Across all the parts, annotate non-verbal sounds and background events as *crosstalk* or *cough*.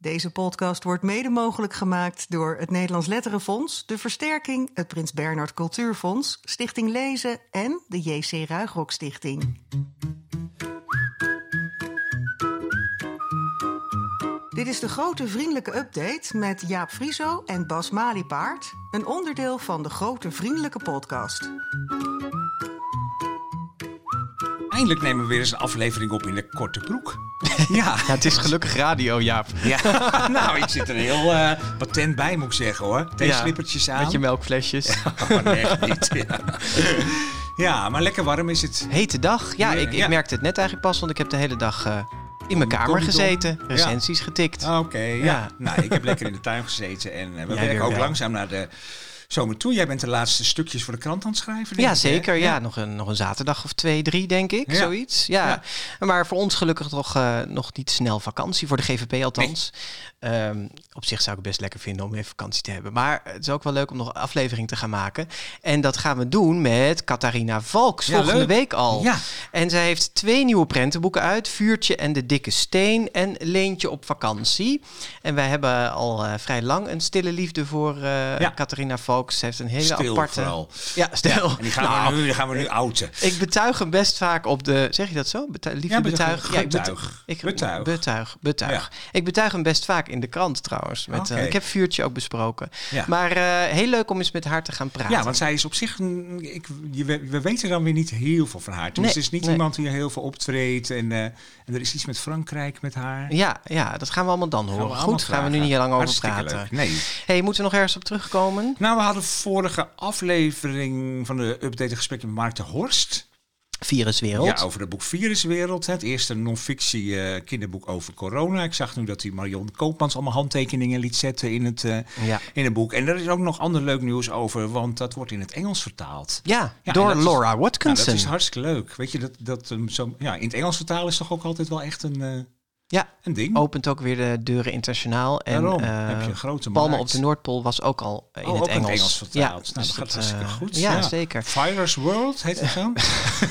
Deze podcast wordt mede mogelijk gemaakt door het Nederlands Letterenfonds, de Versterking, het Prins Bernhard Cultuurfonds, Stichting Lezen en de JC Ruigrok Stichting. Dit is de grote vriendelijke update met Jaap Frieso en Bas Maliepaard, een onderdeel van de grote vriendelijke podcast. Eindelijk nemen we weer eens een aflevering op in de korte broek. *laughs* Ja, Ja, het is gelukkig radio, Jaap. ja. *laughs* nou, ik zit er heel eh, patent bij, moet ik zeggen hoor. Theeslippertjes aan. Met je melkflesjes. Nee, echt niet. *laughs* Ja. ja, maar lekker warm is het. Hete dag. Ja, ik, ik merkte het net eigenlijk pas, want ik heb de hele dag eh, in mijn kamer gezeten. Recensies getikt. Oké, ja. Ja. Nou, ik heb lekker in de tuin gezeten en eh, we werken ook wel. langzaam naar de zomer toe. Jij bent de laatste stukjes voor de krant aan het schrijven. denk Ja, ik, zeker. Ja, nog, een, nog een zaterdag of twee, drie, denk ik. Ja. Zoiets. Ja. Ja. Maar voor ons gelukkig nog, eh, nog niet snel vakantie. Voor de GVP althans. Ehm, op zich zou ik het best lekker vinden om even vakantie te hebben. Maar het is ook wel leuk om nog een aflevering te gaan maken. En dat gaan we doen met Catharina Valks. Ja, volgende leuk. week al. Ja. En zij heeft twee nieuwe prentenboeken uit. Vuurtje en de dikke steen en Leentje op vakantie. En wij hebben al eh, vrij lang een stille liefde voor eh Ja. Catharina Valks. Ze heeft een hele Stil aparte... vooral. Ja, stil. En die gaan, Nou, we nu, die gaan we nu outen. ik betuig hem best vaak op de. Zeg je dat zo? Betu liefde Ja, betuig. betuig. ik bet- Betuig. Ik, Betuig. Betuig. Betuig. Ja. Ik betuig hem best vaak in de krant trouwens. Met, eh, ik heb vuurtje ook besproken. Ja. Maar eh, heel leuk om eens met haar te gaan praten. Ja, want zij is op zich. een- Ik, je, we we weten dan weer niet heel veel van haar. Dus Nee, het is niet nee. iemand die heel veel optreedt. En, eh, en er is iets met Frankrijk met haar. ja, ja, dat gaan we allemaal dan Gaan horen. allemaal Goed, gaan we nu niet heel lang over Hartstikke praten. leuk. Nee. Hey, moeten we nog ergens op terugkomen? Nou, we hadden vorige aflevering van de update gesprek met Mark de Horst. Viruswereld. Ja, over het boek Viruswereld. Het eerste non-fictie eh, kinderboek over corona. Ik zag nu dat die Marion Koopmans allemaal handtekeningen liet zetten in het, eh, ja. in het boek. En er is ook nog ander leuk nieuws over, want dat wordt in het Engels vertaald. Ja, Ja, door is- Laura Nou, Watkinson. dat is hartstikke leuk. Weet je, dat, dat, um, zo, ja, in het Engels vertalen is toch ook altijd wel echt een, eh, Ja, een ding. opent ook weer de deuren internationaal. En Daarom eh, heb je een grote Palmen markt. op de Noordpool was ook al eh, in Oh, het ook Engels. vertaald. Nou, dat gaat hartstikke eh, goed. Ja, Ja. zeker. Fires World heet het zo?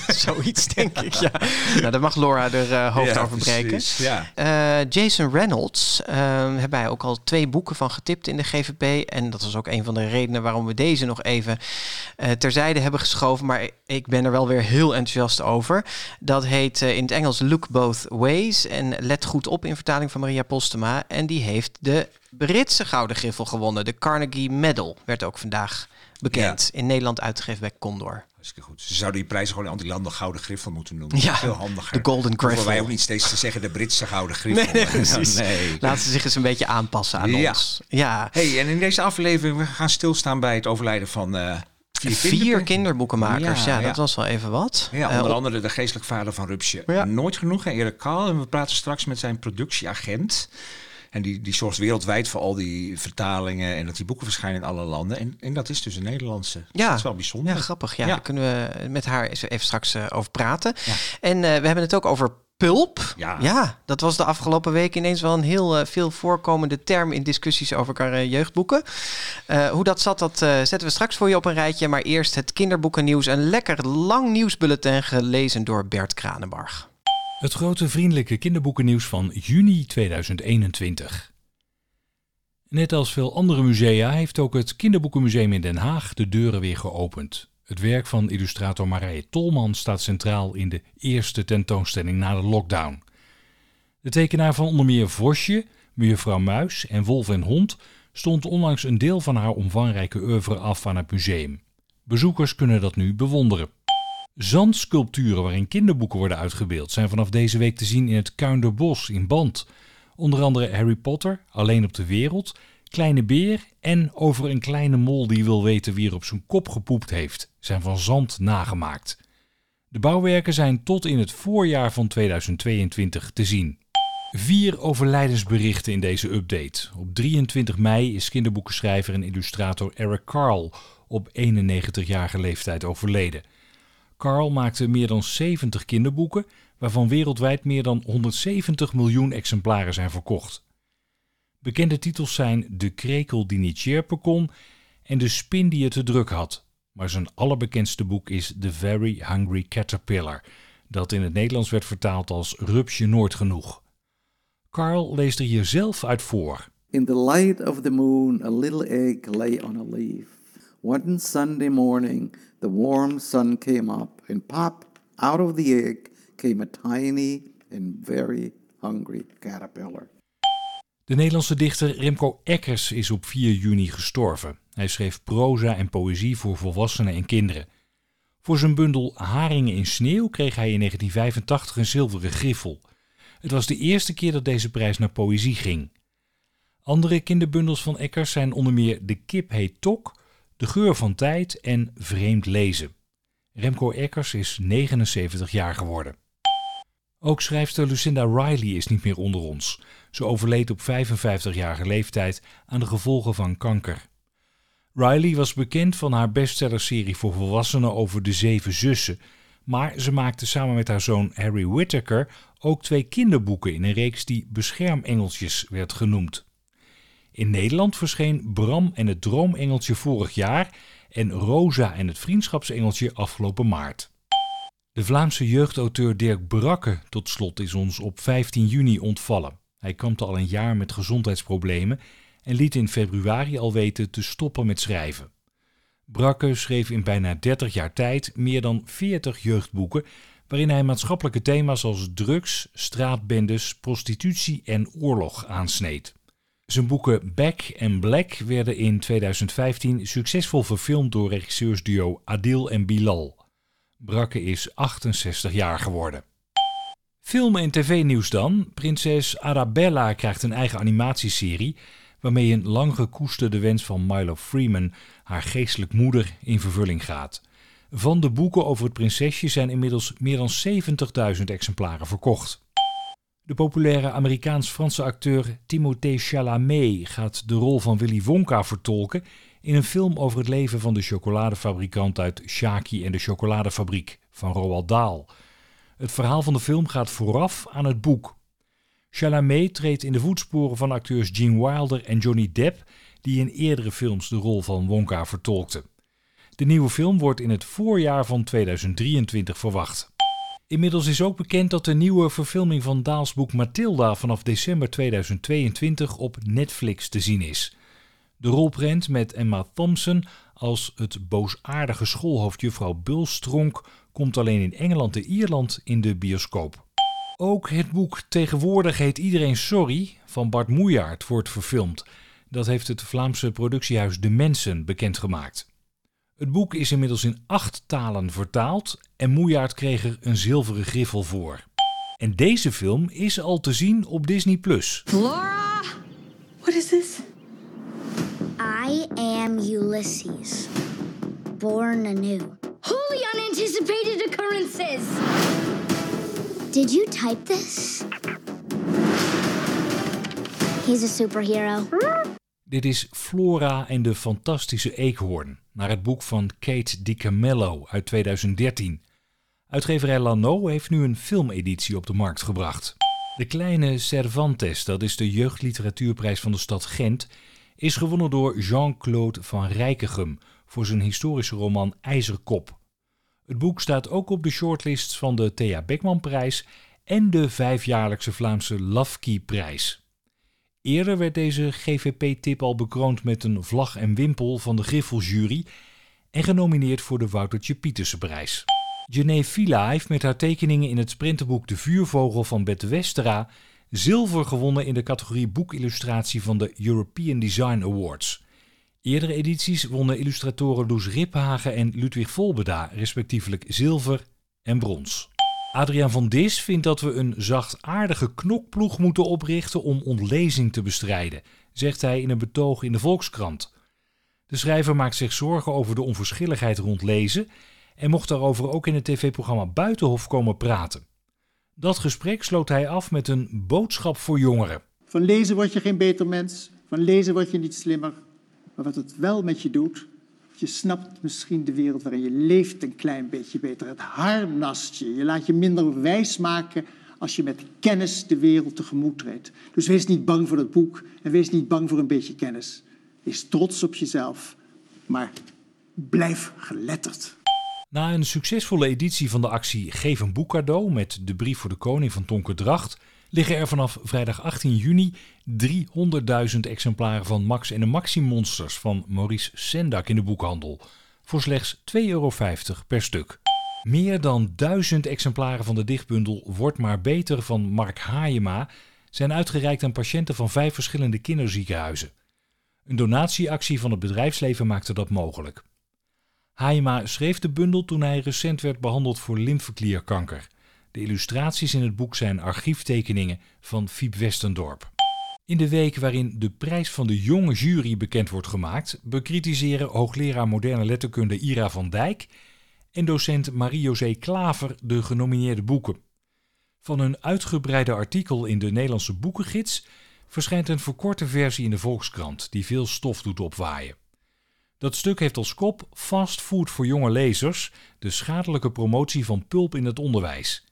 *laughs* Zoiets denk ik, ja. *laughs* Nou, daar mag Laura er eh, hoofd Ja, over breken. Ja. Eh, Jason Reynolds eh, hebben wij ook al twee boeken van getipt in de GVP. En dat was ook een van de redenen waarom we deze nog even eh, terzijde hebben geschoven. Maar ik ben er wel weer heel enthousiast over. Dat heet eh, in het Engels Look Both Ways. En let goed op in vertaling van Maria Postema. En die heeft de Britse Gouden Griffel gewonnen. De Carnegie Medal werd ook vandaag bekend. In Nederland uitgegeven bij Condor. Hartstikke goed. Ze zouden die prijs gewoon anti-landen gouden griffel moeten noemen. Ja, Veel handiger. de Golden Griffel. wij ook niet steeds te zeggen de Britse gouden griffel. Nee, nee, *laughs* precies. Nee. Laten ze zich eens een beetje aanpassen aan Ja. ons. Ja. Hey, en in deze aflevering we gaan stilstaan bij het overlijden van eh vier, Vier kinderboeken. kinderboekenmakers, ja, Ja, dat was wel even wat. Ja, Eh, onder andere de geestelijk vader van Rupsje. Ja. Nooit genoeg, Erik Kaal. En we praten straks met zijn productieagent. En die, die zorgt wereldwijd voor al die vertalingen en dat die boeken verschijnen in alle landen. En, en dat is dus een Nederlandse. Dus Ja. Dat is wel bijzonder. ja, grappig. Ja, Ja. daar kunnen we met haar even straks eh, over praten. Ja. En eh, we hebben het ook over pulp. Ja. dat was de afgelopen week ineens wel een heel eh, veel voorkomende term in discussies over eh, jeugdboeken. Eh, hoe dat zat, dat eh, zetten we straks voor je op een rijtje. Maar eerst het kinderboekennieuws. Een lekker lang nieuwsbulletin gelezen door Bert Kranenbarg. Het grote vriendelijke kinderboekennieuws van juni 2021. Net als veel andere musea heeft ook het Kinderboekenmuseum in Den Haag de deuren weer geopend. Het werk van illustrator Marije Tolman staat centraal in de eerste tentoonstelling na de lockdown. De tekenaar van onder meer Vosje, Mejuffrouw Muis en Wolf en Hond stond onlangs een deel van haar omvangrijke oeuvre af aan het museum. Bezoekers kunnen dat nu bewonderen. Zandsculpturen waarin kinderboeken worden uitgebeeld zijn vanaf deze week te zien in het Kuinderbos in Band. Onder andere Harry Potter, Alleen op de Wereld, Kleine Beer en over een kleine mol die wil weten wie er op zijn kop gepoept heeft, zijn van zand nagemaakt. De bouwwerken zijn tot in het voorjaar van 2022 te zien. Vier overlijdensberichten in deze update. Op 23 mei is kinderboekenschrijver en illustrator Eric Carl op 91-jarige leeftijd overleden. Carl maakte meer dan 70 kinderboeken, waarvan wereldwijd meer dan 170 miljoen exemplaren zijn verkocht. Bekende titels zijn De krekel die niet sjerpen kon en De spin die het te druk had. Maar zijn allerbekendste boek is The Very Hungry Caterpillar, dat in het Nederlands werd vertaald als Rupsje nooit genoeg. Carl leest er hier zelf uit voor. In the light of the moon, a little egg lay on a leaf. One Sunday morning, the warm sun came up, and pop, out of the egg came a tiny and very hungry caterpillar. De Nederlandse dichter Remco Eckers is op 4 juni gestorven. Hij schreef proza en poëzie voor volwassenen en kinderen. Voor zijn bundel Haringen in sneeuw kreeg hij in 1985 een zilveren griffel. Het was de eerste keer dat deze prijs naar poëzie ging. Andere kinderbundels van Eckers zijn onder meer De kip heet Tok, De geur van tijd en Vreemd lezen. Remco Eckers is 79 jaar geworden. Ook schrijfster Lucinda Riley is niet meer onder ons. Ze overleed op 55-jarige leeftijd aan de gevolgen van kanker. Riley was bekend van haar bestsellerserie voor volwassenen over de zeven zussen, maar ze maakte samen met haar zoon Harry Whittaker ook twee kinderboeken in een reeks die Beschermengeltjes werd genoemd. In Nederland verscheen Bram en het Droomengeltje vorig jaar en Rosa en het Vriendschapsengeltje afgelopen maart. De Vlaamse jeugdauteur Dirk Brakke tot slot is ons op 15 juni ontvallen. Hij kampte al een jaar met gezondheidsproblemen en liet in februari al weten te stoppen met schrijven. Brakke schreef in bijna 30 jaar tijd meer dan 40 jeugdboeken waarin hij maatschappelijke thema's als drugs, straatbendes, prostitutie en oorlog aansneed. Zijn boeken Back en Black werden in 2015 succesvol verfilmd door regisseursduo Adil en Bilal. Brakke is 68 jaar geworden. Film- en tv-nieuws dan. Prinses Arabella krijgt een eigen animatieserie waarmee een lang gekoesterde wens van Milo Freeman, haar geestelijk moeder, in vervulling gaat. Van de boeken over het prinsesje zijn inmiddels meer dan 70.000 exemplaren verkocht. De populaire Amerikaans-Franse acteur Timothée Chalamet gaat de rol van Willy Wonka vertolken in een film over het leven van de chocoladefabrikant uit Shaki en de chocoladefabriek van Roald Dahl. Het verhaal van de film gaat vooraf aan het boek. Chalamet treedt in de voetsporen van acteurs Gene Wilder en Johnny Depp, die in eerdere films de rol van Wonka vertolkten. De nieuwe film wordt in het voorjaar van 2023 verwacht. Inmiddels is ook bekend dat de nieuwe verfilming van Daals boek Matilda vanaf december 2022 op Netflix te zien is. De rolprent met Emma Thompson als het boosaardige schoolhoofd juffrouw Bulstronk komt alleen in Engeland en Ierland in de bioscoop. Ook het boek Tegenwoordig heet iedereen sorry van Bart Moejaert wordt verfilmd. Dat heeft het Vlaamse productiehuis De Mensen bekendgemaakt. Het boek is inmiddels in acht talen vertaald en Moejaert kreeg er een zilveren griffel voor. En deze film is al te zien op Disney+. Flora! What is this? I am Ulysses, born anew. Wholly unanticipated occurrences! Did you type this? He's a superhero. Dit is Flora en de fantastische eekhoorn, naar het boek van Kate DiCamillo uit 2013. Uitgeverij Lano heeft nu een filmeditie op de markt gebracht. De kleine Cervantes, dat is de jeugdliteratuurprijs van de stad Gent, is gewonnen door Jean-Claude van Rijkegem voor zijn historische roman IJzerkop. Het boek staat ook op de shortlist van de Thea Beckmanprijs en de vijfjaarlijkse Vlaamse Lafki-prijs. Eerder werd deze GVP-tip al bekroond met een vlag en wimpel van de Griffeljury en genomineerd voor de Woutertje Pietersenprijs. Jene Villa heeft met haar tekeningen in het sprinterboek De Vuurvogel van Bette Westera zilver gewonnen in de categorie boekillustratie van de European Design Awards. Eerdere edities wonnen illustratoren Loes Riphagen en Ludwig Volbeda respectievelijk zilver en brons. Adriaan van Dis vindt dat we een zachtaardige knokploeg moeten oprichten om ontlezing te bestrijden, zegt hij in een betoog in de Volkskrant. De schrijver maakt zich zorgen over de onverschilligheid rond lezen en mocht daarover ook in het tv-programma Buitenhof komen praten. Dat gesprek sloot hij af met een boodschap voor jongeren. Van lezen word je geen beter mens, van lezen word je niet slimmer. Maar wat het wel met je doet, je snapt misschien de wereld waarin je leeft een klein beetje beter. Het harnast je, je laat je minder wijs maken als je met kennis de wereld tegemoet treedt. Dus wees niet bang voor het boek en wees niet bang voor een beetje kennis. Wees trots op jezelf, maar blijf geletterd. Na een succesvolle editie van de actie Geef een boek cadeau met de brief voor de koning van Tonker Dracht liggen er vanaf vrijdag 18 juni 300.000 exemplaren van Max en de Maxi Monsters van Maurice Sendak in de boekhandel. Voor slechts 2,50 euro per stuk. Meer dan duizend exemplaren van de dichtbundel Wordt maar beter van Mark Haajema zijn uitgereikt aan patiënten van vijf verschillende kinderziekenhuizen. Een donatieactie van het bedrijfsleven maakte dat mogelijk. Haajema schreef de bundel toen hij recent werd behandeld voor lymfeklierkanker. De illustraties in het boek zijn archieftekeningen van Fiep Westendorp. In de week waarin de prijs van de jonge jury bekend wordt gemaakt, bekritiseren hoogleraar moderne letterkunde Ira van Dijk en docent Marie-José Klaver de genomineerde boeken. Van een uitgebreide artikel in de Nederlandse boekengids verschijnt een verkorte versie in de Volkskrant die veel stof doet opwaaien. Dat stuk heeft als kop Fast Food voor jonge lezers, de schadelijke promotie van pulp in het onderwijs.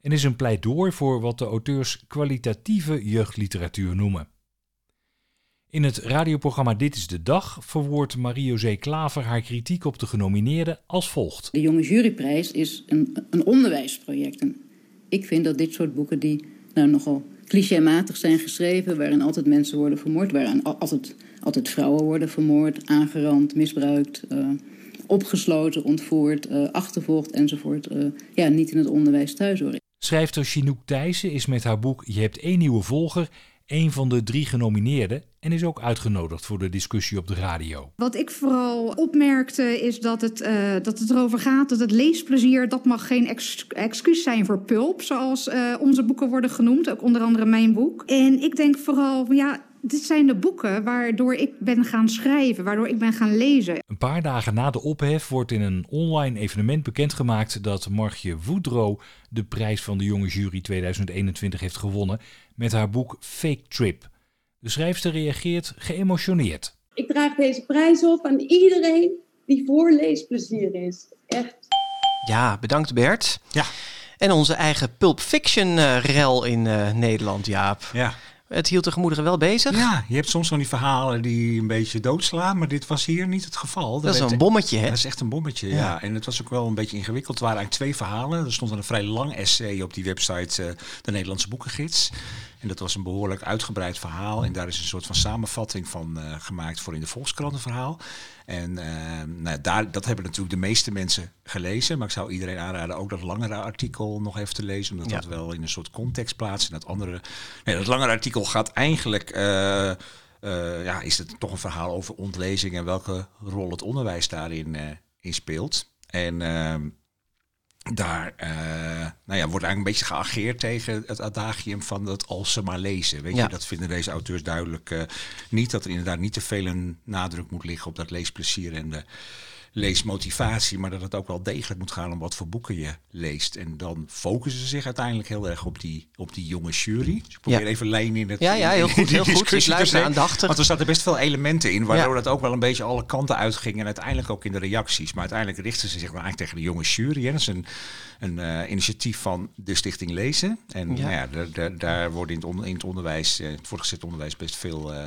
En is een pleidooi voor wat de auteurs kwalitatieve jeugdliteratuur noemen. In het radioprogramma Dit is de Dag verwoordt Marie-José Klaver haar kritiek op de genomineerden als volgt. De Jonge Juryprijs is een, een onderwijsproject. En ik vind dat dit soort boeken die nou nogal clichématig zijn geschreven, waarin altijd mensen worden vermoord, waarin altijd, altijd vrouwen worden vermoord, aangerand, misbruikt, uh, opgesloten, ontvoerd, uh, achtervolgd enzovoort, uh, ja, niet in het onderwijs thuis horen. Schrijfster Chinook Thijssen is met haar boek Je hebt één nieuwe volger een van de drie genomineerden en is ook uitgenodigd voor de discussie op de radio. Wat ik vooral opmerkte is dat het, uh, dat het erover gaat dat het leesplezier dat mag geen ex excuus zijn voor pulp, zoals uh, onze boeken worden genoemd, ook onder andere mijn boek. En ik denk vooral, ja, dit zijn de boeken waardoor ik ben gaan schrijven, waardoor ik ben gaan lezen. Een paar dagen na de ophef wordt in een online evenement bekendgemaakt dat Margje Woodrow de prijs van de Jonge Jury 2021 heeft gewonnen met haar boek Fake Trip. De schrijfster reageert geëmotioneerd. Ik draag deze prijs op aan iedereen die voor leesplezier is. Echt. Ja, bedankt Bert. Ja. En onze eigen Pulp Fiction uh, rel in uh, Nederland, Jaap. Ja. Het hield de gemoederen wel bezig. Ja, je hebt soms van die verhalen die een beetje doodslaan, maar dit was hier niet het geval. Dat, is een bommetje, hè? Dat is echt een bommetje, ja. ja. En het was ook wel een beetje ingewikkeld. Het waren eigenlijk twee verhalen. Er stond een vrij lang essay op die website, uh, de Nederlandse Boekengids. En dat was een behoorlijk uitgebreid verhaal. En daar is een soort van samenvatting van uh, gemaakt voor in de Volkskrant een verhaal. En uh, nou, daar, dat hebben natuurlijk de meeste mensen gelezen. Maar ik zou iedereen aanraden ook dat langere artikel nog even te lezen. Omdat ja. dat wel in een soort context plaatst. En dat andere. Nee, dat langere artikel gaat eigenlijk. Uh, ja, is het toch een verhaal over ontlezing en welke rol het onderwijs daarin in speelt. En ehm, daar nou ja, wordt eigenlijk een beetje geageerd tegen het adagium van het als ze maar lezen. Weet Ja. je, dat vinden deze auteurs duidelijk niet. Dat er inderdaad niet te veel een nadruk moet liggen op dat leesplezier en de leesmotivatie. Maar dat het ook wel degelijk moet gaan om wat voor boeken je leest. En dan focussen ze zich uiteindelijk heel erg op die, op die jonge jury. Dus ik probeer Ja. even lijn in het Ja, ja, heel in goed, heel goed. Ik luister aandachtig. Want er zaten best veel elementen in, waardoor dat ook wel een beetje alle kanten uitging. En uiteindelijk ook in de reacties. Maar uiteindelijk richten ze zich dan eigenlijk tegen de jonge jury. Hè. Dat is een, een eh, initiatief van de Stichting Lezen. En Ja. Nou ja, daar, daar, daar wordt in het, on- in het onderwijs, eh, het voortgezet onderwijs, best veel eh,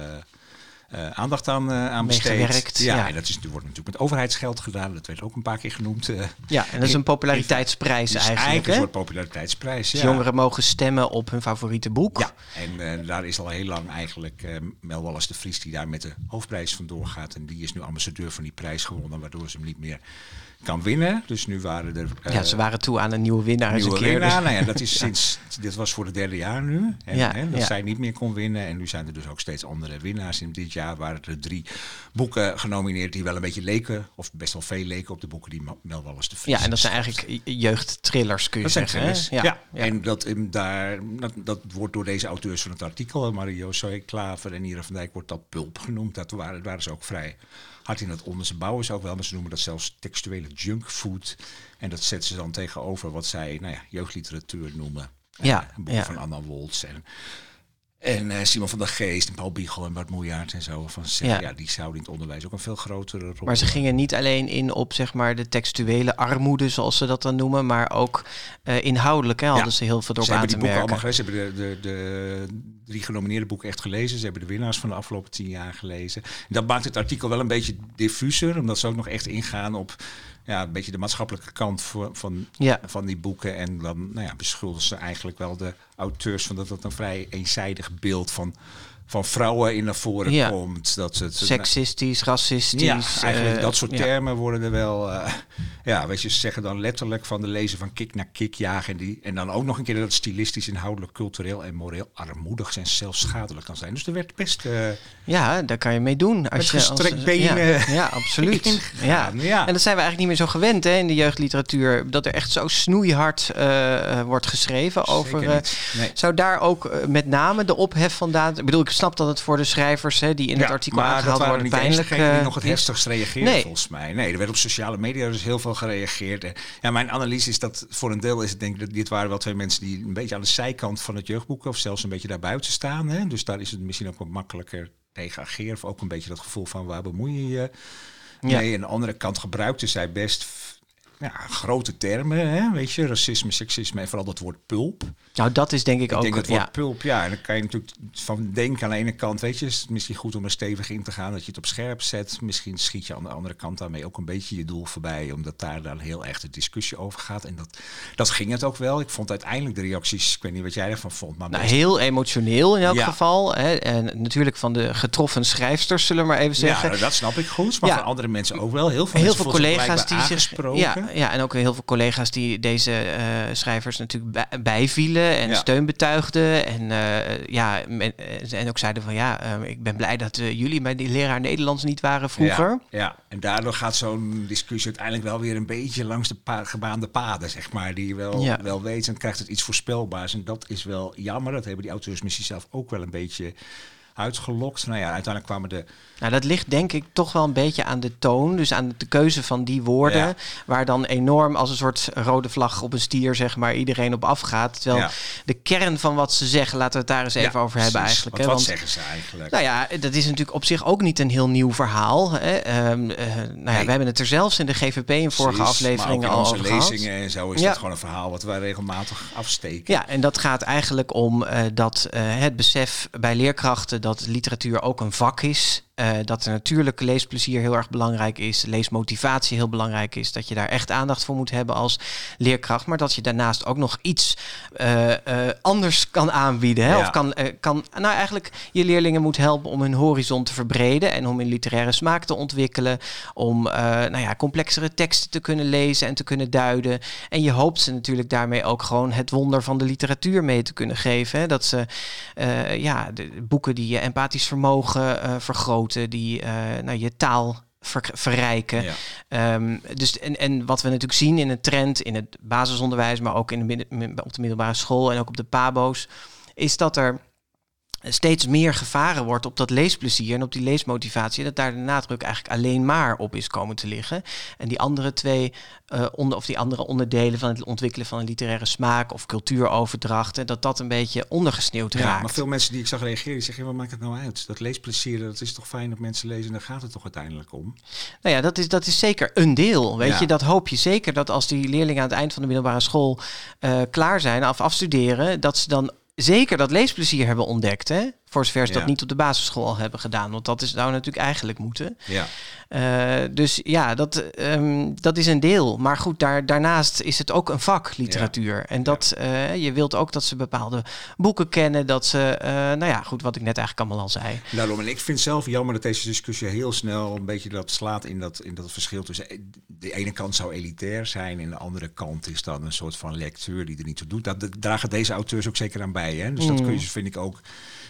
eh, aandacht aan, eh, aan besteed. Ja, ja. en dat is, wordt natuurlijk met overheidsgeld gedaan. Dat werd ook een paar keer genoemd. eh. Ja, en dat is een populariteitsprijs Het is eigenlijk. een soort populariteitsprijs. Dus ja. jongeren mogen stemmen op hun favoriete boek. Ja, en daar is al heel lang eigenlijk Mel Wallace de Vries die daar met de hoofdprijs vandoor gaat. En die is nu ambassadeur van die prijs gewonnen, waardoor ze hem niet meer kan winnen. Dus nu waren er... Ja, ze waren toe aan een nieuwe winnaar eens een Nieuwe keer. winnaar. dus- Nou ja, dat is *laughs* sinds. Dit was voor het derde jaar nu. En, Ja, hè, dat zij niet meer kon winnen. En nu zijn er dus ook steeds andere winnaars. In dit jaar waren er drie boeken genomineerd die wel een beetje leken, of best wel veel leken op de boeken die Mel Wallace de Vries. Ja, en dat zijn eigenlijk jeugdtrillers, kun je Dat zijn zeggen. hè? Ja, ja. en dat, em, daar, dat, dat wordt door deze auteurs van het artikel, Mario Soy Klaver en Ira van Dijk, wordt dat pulp genoemd. Dat waren, waren ze ook vrij hard in het onder. Ze bouwen ze ook wel, maar ze noemen dat zelfs textuele junkfood. En dat zetten ze dan tegenover wat zij nou ja, jeugdliteratuur noemen. Ja, Eh, boeken ja. van Anna Woltz en, en eh, Simon van der Geest en Paul Biegel en Bart Moejaert en zo. Van, ze- Ja. ja. die zouden in het onderwijs ook een veel grotere rol Maar ze gingen niet alleen in op zeg maar, de textuele armoede, zoals ze dat dan noemen, maar ook eh, inhoudelijk hè, hadden ze heel veel door Ze aan hebben te die boeken merken. allemaal gelezen. Ze hebben de, de, de, drie genomineerde boeken echt gelezen. Ze hebben de winnaars van de afgelopen tien jaar gelezen. En dat maakt het artikel wel een beetje diffuser, omdat ze ook nog echt ingaan op ja, een beetje de maatschappelijke kant voor, van, Ja. van die boeken. En dan nou ja, beschuldigen ze eigenlijk wel de auteurs van dat dat een vrij eenzijdig beeld van, van vrouwen in naar voren Ja. komt. Dat ze Seksistisch, racistisch. ja, eigenlijk eh, dat soort termen worden er wel. eh, ja, weet je, ze zeggen dan letterlijk van de lezer van kick naar kick jagen. En, die, en dan ook nog een keer dat het stilistisch, inhoudelijk, cultureel en moreel armoedig en zelfs schadelijk kan zijn. Dus er werd best. eh, Ja, daar kan je mee doen. Als Met je, als- gestrekt benen Ja, ja absoluut. *laughs* Ja. ja. En dat zijn we eigenlijk niet meer zo gewend hè, in de jeugdliteratuur. Dat er echt zo snoeihard eh, eh, wordt geschreven over. Eh. Nee. Zou daar ook eh, met name de ophef vandaan. Ik bedoel, ik snap dat het voor de schrijvers hè, die in het artikel maar aangehaald dat waren worden niet pijnlijk. die eh, nog het heftigst reageerden Nee. volgens mij. Nee, er werd op sociale media dus heel veel gereageerd. En ja, mijn analyse is dat voor een deel is het denk ik dat dit waren wel twee mensen die een beetje aan de zijkant van het jeugdboek of zelfs een beetje daarbuiten staan. Hè? Dus daar is het misschien ook wat makkelijker tegen ageren. Of ook een beetje dat gevoel van waar bemoei je je Ja. mee. Aan de andere kant gebruikten zij best ja, grote termen, hè? weet je, racisme, seksisme en vooral dat woord pulp. Nou, dat is denk ik, Ik ook. denk dat woord ja. pulp, ja, en dan kan je natuurlijk van denken aan de ene kant, weet je, is het misschien goed om er stevig in te gaan, dat je het op scherp zet. Misschien schiet je aan de andere kant daarmee ook een beetje je doel voorbij, omdat daar dan heel erg de discussie over gaat. En dat, dat ging het ook wel. Ik vond uiteindelijk de reacties, ik weet niet wat jij ervan vond, maar Nou, best- heel emotioneel in elk Ja. geval. Hè. En natuurlijk van de getroffen schrijfsters, zullen we maar even zeggen. ja, dat snap ik goed, maar van andere mensen ook wel. Heel veel, heel veel collega's die zich. Ja, ja, en ook heel veel collega's die deze eh, schrijvers natuurlijk bij- bijvielen en Ja. steun betuigden. En, eh, ja, eh, en ook zeiden van ja, eh, ik ben blij dat jullie die leraar Nederlands niet waren vroeger. Ja, ja, en daardoor gaat zo'n discussie uiteindelijk wel weer een beetje langs de pa- gebaande paden, zeg maar. Die je wel, Ja. wel weet en krijgt het iets voorspelbaars. En dat is wel jammer. Dat hebben die auteurs misschien zelf ook wel een beetje uitgelokt. Nou ja, uiteindelijk kwamen de... Nou, dat ligt denk ik toch wel een beetje aan de toon. Dus aan de keuze van die woorden. Ja. Waar dan enorm als een soort rode vlag op een stier, zeg maar, iedereen op afgaat. Terwijl Ja. de kern van wat ze zeggen, laten we het daar eens even Ja, over hebben precies. eigenlijk. Want hè. wat zeggen ze eigenlijk? Nou ja, dat is natuurlijk op zich ook niet een heel nieuw verhaal. Hè. Ehm, eh, nou ja, we hebben het er zelfs in de GVP in vorige Precies, afleveringen maar ook al in over onze gehad. lezingen en zo is Ja. dat gewoon een verhaal wat wij regelmatig afsteken. Ja, en dat gaat eigenlijk om eh, dat eh, het besef bij leerkrachten dat literatuur ook een vak is. Eh, dat er natuurlijk leesplezier heel erg belangrijk is, leesmotivatie heel belangrijk is, dat je daar echt aandacht voor moet hebben als leerkracht, maar dat je daarnaast ook nog iets eh, eh, anders kan aanbieden. Hè? Ja. Of kan, kan, nou eigenlijk je leerlingen moet helpen om hun horizon te verbreden en om hun literaire smaak te ontwikkelen, om nou ja, complexere teksten te kunnen lezen en te kunnen duiden. En je hoopt ze natuurlijk daarmee ook gewoon het wonder van de literatuur mee te kunnen geven. Hè? Dat ze ja, de boeken die je empathisch vermogen eh, vergroten, die eh, nou, je taal ver- verrijken. Ja. Ehm, dus en, en wat we natuurlijk zien in een trend in het basisonderwijs, maar ook in de midden, op de middelbare school en ook op de pabo's, is dat er steeds meer gevaren wordt op dat leesplezier en op die leesmotivatie. Dat daar de nadruk eigenlijk alleen maar op is komen te liggen. En die andere twee, eh, onder, of die andere onderdelen van het ontwikkelen van een literaire smaak of cultuuroverdrachten, dat dat een beetje ondergesneeuwd Ja, raakt. maar veel mensen die ik zag reageren, die zeggen, wat maakt het nou uit? Dat leesplezier, dat is toch fijn dat mensen lezen, daar gaat het toch uiteindelijk om? Nou ja, dat is, dat is zeker een deel. Weet Ja. je, dat hoop je zeker dat als die leerlingen aan het eind van de middelbare school eh, klaar zijn, af afstuderen, dat ze dan zeker dat leesplezier hebben ontdekt. Hè? Voor zover ze Ja. dat niet op de basisschool al hebben gedaan. Want dat is nou natuurlijk eigenlijk moeten. Ja. Eh, dus ja, dat, ehm, dat is een deel. Maar goed, daar, daarnaast is het ook een vak, literatuur. En dat, eh, je wilt ook dat ze bepaalde boeken kennen. Dat ze, eh, nou ja, goed, wat ik net eigenlijk allemaal al zei. Daarom, en ik vind zelf jammer dat deze discussie heel snel een beetje dat slaat in dat, in dat verschil tussen de ene kant zou elitair zijn en de andere kant is dan een soort van lectuur die er niet toe doet. Dat dat dragen deze auteurs ook zeker aan bij. Hè? Dus dat Mm. kun je, vind ik ook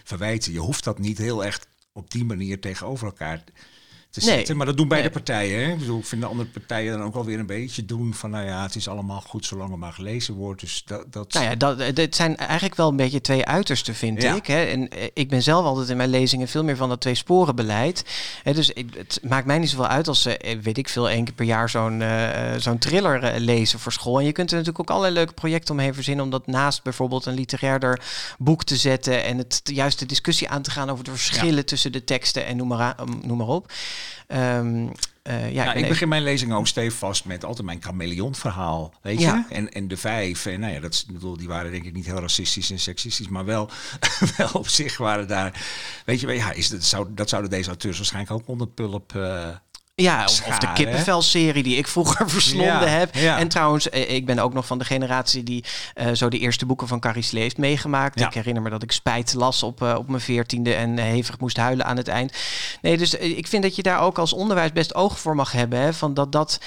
verwijten. Je hoeft dat niet heel echt op die manier tegenover elkaar te Nee. Maar dat doen beide Nee. partijen. Hè? Ik bedoel, ik vind de andere partijen dan ook wel weer een beetje doen van, nou ja, het is allemaal goed zolang er maar gelezen wordt. Dus dat, dat Nou ja, dat, dit zijn eigenlijk wel een beetje twee uitersten, vind Ja. ik. Hè. En eh, ik ben zelf altijd in mijn lezingen veel meer van dat twee sporen beleid. Hè, dus ik- het maakt mij niet zoveel uit als ze, eh, weet ik veel, één keer per jaar zo'n eh, zo'n thriller eh, lezen voor school. En je kunt er natuurlijk ook allerlei leuke projecten omheen verzinnen om dat naast bijvoorbeeld een literairder boek te zetten en het juist de discussie aan te gaan over de verschillen tussen de teksten en noem maar, noem maar op. Ehm, eh, ja, ben ik begin mijn lezing ook stevast met altijd mijn chameleon-verhaal, weet Ja. je? En, en de vijf, en nou ja, dat, bedoel, die waren denk ik niet heel racistisch en seksistisch, maar wel, *laughs* wel op zich waren daar, weet je, ja, is dat, zou, dat zouden deze auteurs waarschijnlijk ook onder pulp uh, Ja, of, of de kippenvelserie die ik vroeger *laughs* verslonden Ja, heb. ja. En trouwens, eh, ik ben ook nog van de generatie die eh, zo de eerste boeken van Carrie Slee heeft meegemaakt. Ja. Ik herinner me dat ik spijt las op, eh, op mijn veertiende en hevig moest huilen aan het eind. Nee, dus ik vind dat je daar ook als onderwijs best oog voor mag hebben. Hè, van dat dat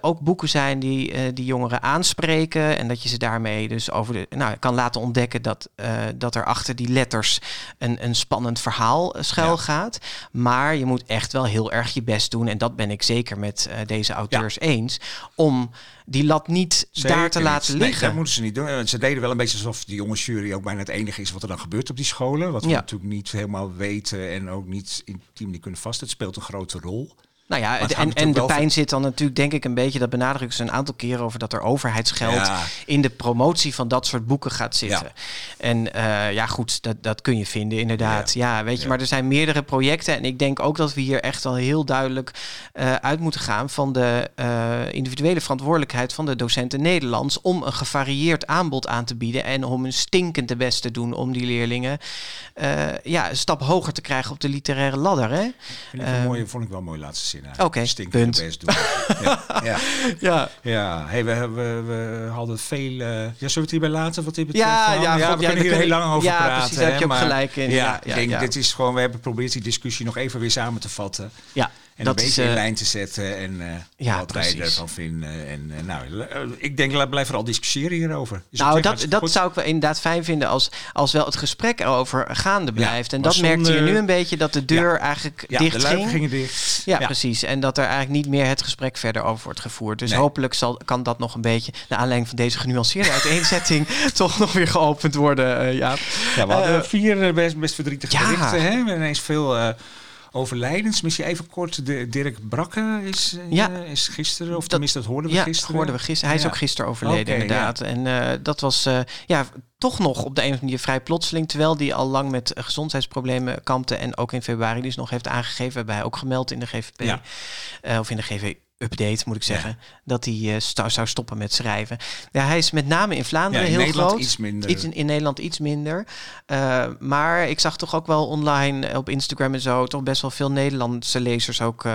ook boeken zijn die, die jongeren aanspreken. En dat je ze daarmee dus over de, nou, kan laten ontdekken dat, dat er achter die letters een, een spannend verhaal schuil gaat. Maar je moet echt wel heel erg je best doen. En dat ben ik zeker met eh, deze auteurs eens. Om die lat niet daar te laten. Nee, liggen. dat moeten ze niet doen. Ze deden wel een beetje alsof de jonge jury ook bijna het enige is wat er dan gebeurt op die scholen. Wat we Ja. natuurlijk niet helemaal weten en ook niet intiem niet kunnen vast. Het speelt een grote rol. Nou ja, en, en de pijn zit dan natuurlijk, denk ik, een beetje, dat benadrukken ze een aantal keren over dat er overheidsgeld Ja. in de promotie van dat soort boeken gaat zitten. En eh, ja, goed, dat, dat kun je vinden, inderdaad. Ja, weet je, maar er zijn meerdere projecten. En ik denk ook dat we hier echt wel heel duidelijk eh, uit moeten gaan van de eh, individuele verantwoordelijkheid van de docenten Nederlands om een gevarieerd aanbod aan te bieden en om hun stinkend de best te doen om die leerlingen ja, een stap hoger te krijgen op de literaire ladder. Hè? Vind ik Ehm, een mooie, vond ik wel een mooie laatste zin. Oké, punt. best doen. ja, ja. *laughs* Ja. Ja, hey, we, we, we hadden veel. eh, ja, zullen we het hierbij laten? Wat dit betreft? Ja, ja, ja, God, we ja, kunnen hier heel lang over ja, praten. precies, daar heb je ook maar- gelijk in. Ja, Ja, ik ja, denk, ja. dit is gewoon, we hebben geprobeerd die discussie nog even weer samen te vatten. Ja, En dat een is, beetje in eh, lijn te zetten en ja, wat wij ervan vinden. En eh, nou, eh, ik denk, blijf vooral discussiëren hierover. Is nou, dat, dat goed. zou ik wel inderdaad fijn vinden als, als wel het gesprek erover gaande blijft. en dat merkte je zonder- nu een beetje, dat de deur eigenlijk Ja, dicht de ging. gingen dicht. Ja, precies. En dat er eigenlijk niet meer het gesprek verder over wordt gevoerd. Dus Nee. hopelijk zal, kan dat nog een beetje, naar aanleiding van deze genuanceerde *laughs* uiteenzetting, toch nog weer geopend worden. eh ja. Ja, we hadden vier best, best verdrietige berichten. Hè? We hebben ineens veel overlijdens. Misschien even kort, de, Dirk Brakke is, eh, is gisteren, of Dat- tenminste dat hoorden we ja, gisteren. hoorden we gisteren. Hij is ook gisteren overleden, inderdaad. En eh, dat was eh, ja, toch nog op de een of andere manier vrij plotseling. Terwijl die al lang met gezondheidsproblemen kampte. En ook in februari dus nog heeft aangegeven. Hebben hij ook gemeld in de GVP. Of in de GV update moet ik zeggen. Dat hij sta- zou stoppen met schrijven. Ja, hij is met name in Vlaanderen Ja, in heel Nederland groot. iets minder. Iets in, in Nederland iets minder. Eh, maar ik zag toch ook wel online eh, op Instagram en zo... toch best wel veel Nederlandse lezers ook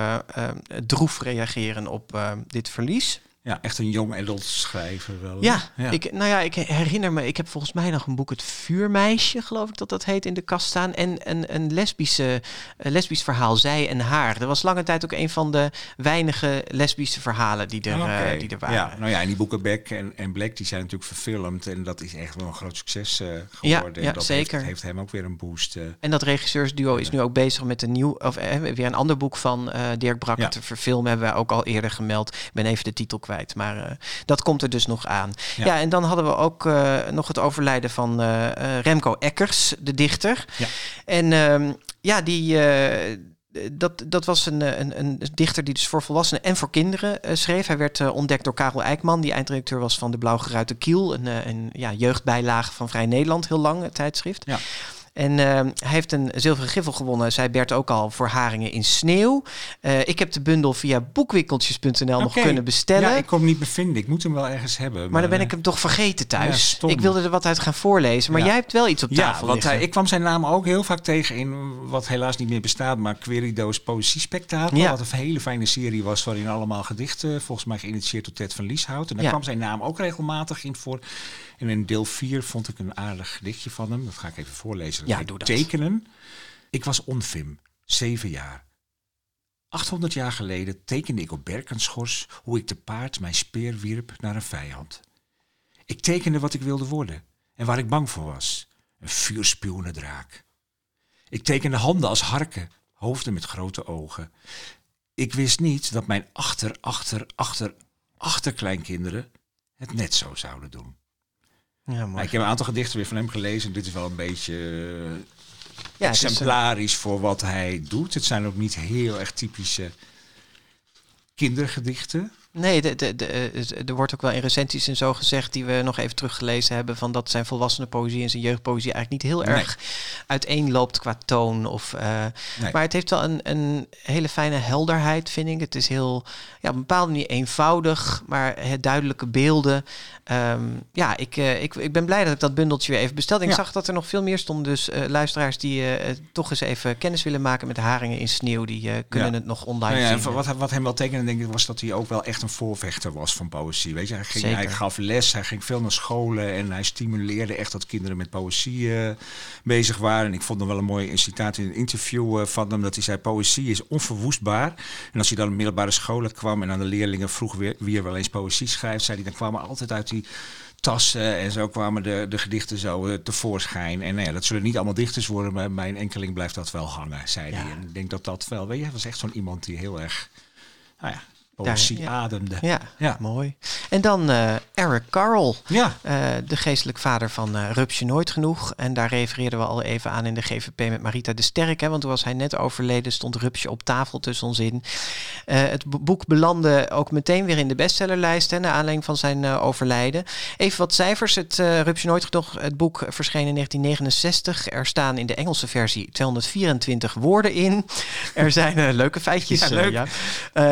droef reageren op dit verlies. Ja, echt een jong adult schrijver wel. Ja, Ik, nou ja, ik herinner me, ik heb volgens mij nog een boek, Het Vuurmeisje, geloof ik dat dat heet, in de kast staan. En een, een lesbische, een lesbisch verhaal, Zij en Haar. Dat was lange tijd ook een van de weinige lesbische verhalen die er, eh, die er waren. Ja, nou ja, en die boeken Beck en, en Black die zijn natuurlijk verfilmd. En dat is echt wel een groot succes eh, geworden. ja, en dat zeker. Heeft, heeft hem ook weer een boost. eh. En dat regisseursduo is nu ook bezig met een nieuw, of weer een ander boek van Dirk Brakke te verfilmen. Hebben we ook al eerder gemeld. Ik ben even de titel kwijt, maar eh, dat komt er dus nog aan. Ja, Ja. en dan hadden we ook eh, nog het overlijden van eh, Remco Eckers, de dichter. Ja. En ehm, ja, die. dat, dat was een, een, een dichter die dus voor volwassenen en voor kinderen schreef. Hij werd ontdekt door Karel Eijkman, die eindredacteur was van de Blauwgeruite Kiel. Een, een ja, jeugdbijlage van Vrij Nederland, heel lang, het tijdschrift. Ja. En eh, hij heeft een zilveren griffel gewonnen, zei Bert ook al, voor Haringen in Sneeuw. Eh, ik heb de bundel via boekwinkeltjes.nl nog kunnen bestellen. Ja, ik kon hem niet bevinden. Ik moet hem wel ergens hebben. maar dan ben eh, ik hem toch vergeten Ja, thuis. ik wilde er wat uit gaan voorlezen, maar Ja. jij hebt wel iets op Ja, tafel want liggen. hij, ik kwam zijn naam ook heel vaak tegen in wat helaas niet meer bestaat, maar Querido's Poëzie-spectakel. Ja. Wat een hele fijne serie was waarin allemaal gedichten, volgens mij geïnitieerd door Ted van Lieshout. En daar Ja. kwam zijn naam ook regelmatig in voor. En in deel 4 vond ik een aardig gedichtje van hem. Dat ga ik even voorlezen. Dat Ja, doe dat. Tekenen. Ik was onfim, zeven jaar. 800 jaar geleden tekende ik op Berkenschors hoe ik te paard mijn speer wierp naar een vijand. Ik tekende wat ik wilde worden en waar ik bang voor was. Een vuurspuwende draak. Ik tekende handen als harken, hoofden met grote ogen. Ik wist niet dat mijn achter, achter, achter, achterkleinkinderen het net zo zouden doen. Ja, Maar ik heb een aantal gedichten weer van hem gelezen. Dit is wel een beetje eh, Ja, is een- exemplarisch voor wat hij doet. Het zijn ook niet heel erg typische kindergedichten. Nee, de, de, de, eh, er wordt ook wel in recensies en zo gezegd, die we nog even teruggelezen hebben, van dat zijn volwassenen poëzie en zijn jeugdpoëzie eigenlijk niet heel Nee. erg uiteenloopt qua toon. Of, eh, Nee. Maar het heeft wel een, een hele fijne helderheid, vind ik. Het is heel, ja, op een bepaalde manier eenvoudig, maar het duidelijke beelden. Ehm, ja, ik, eh, ik, ik ben blij dat ik dat bundeltje weer even bestelde. Ik Ja. zag dat er nog veel meer stond, dus luisteraars die toch eens even kennis willen maken met de haringen in sneeuw, die kunnen Ja. het nog online Nou ja, en vinden. wat, wat hem wel tekende, denk ik, was dat hij ook wel echt een voorvechter was van poëzie. Weet je, hij, ging, Zeker. hij gaf les, hij ging veel naar scholen en hij stimuleerde echt dat kinderen met poëzie eh, bezig waren. En ik vond nog wel een mooi citaat in een interview eh, van hem dat hij zei: Poëzie is onverwoestbaar. En als hij dan op middelbare scholen kwam en aan de leerlingen vroeg wie, wie er wel eens poëzie schrijft, zei hij: dan kwamen altijd uit die tassen en zo kwamen de, de gedichten zo eh, tevoorschijn. En nou ja, dat zullen niet allemaal dichters worden, maar bij een enkeling blijft dat wel hangen, zei hij. En ik denk dat dat wel, weet je, hij was echt zo'n iemand die heel erg, nou ja, poëzie ja. ademde. Ja, Ja. mooi. En dan eh, Eric Carle, Ja. eh, de geestelijk vader van eh Rupsje Nooit Genoeg. En daar refereerden we al even aan in de GVP met Marita de Sterk. Hè, want toen was hij net overleden, stond Rupsje op tafel tussen ons in. Het bo- boek belandde ook meteen weer in de bestsellerlijst, hè, naar aanleiding van zijn overlijden. Even wat cijfers. Het Rupsje Nooit Genoeg, het boek verscheen in 1969. Er staan in de Engelse versie 224 woorden in. Er zijn leuke feitjes. Ja, leuk. ja.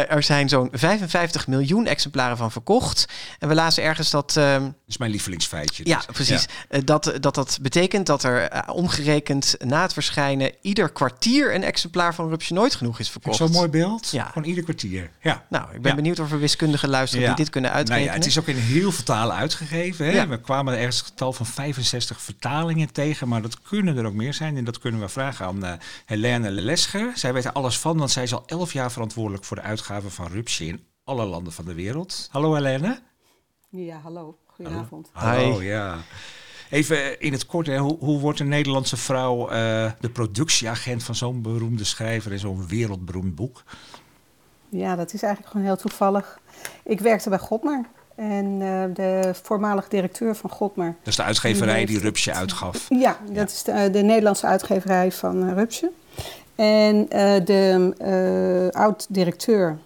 Er zijn zo'n 55 miljoen exemplaren van verkocht. En we lazen ergens dat. ehm, Dat is mijn lievelingsfeitje. ja, Dus, precies. Eh, dat, dat dat betekent dat er eh, omgerekend na het verschijnen ieder kwartier een exemplaar van Rupsje Nooit genoeg is verkocht. Zo'n mooi beeld. Ja. Gewoon ieder kwartier. Ja. Nou, ik ben Ja. benieuwd of er wiskundigen luisteren Ja. die dit kunnen Nou uitrekenen. ja, het is ook in heel veel talen uitgegeven. Hè? Ja. We kwamen ergens het getal van 65 vertalingen tegen, maar dat kunnen er ook meer zijn. En dat kunnen we vragen aan eh Helene Lescher. Zij weet er alles van, want zij is al 11 jaar verantwoordelijk voor de uitgave van Rupsje in alle landen van de wereld. Hallo Helene. Ja, hallo. Goedenavond. Hallo, ja. Even in het kort, hè, hoe, hoe wordt een Nederlandse vrouw eh, de productieagent van zo'n beroemde schrijver en zo'n wereldberoemd boek? Ja, dat is eigenlijk gewoon heel toevallig. Ik werkte bij Godmer. En eh, de voormalig directeur van Godmer. Dat is de uitgeverij Die die Rupsje uitgaf. Ja, dat is de, de Nederlandse uitgeverij van uh, Rupsje. En uh, de uh, oud-directeur,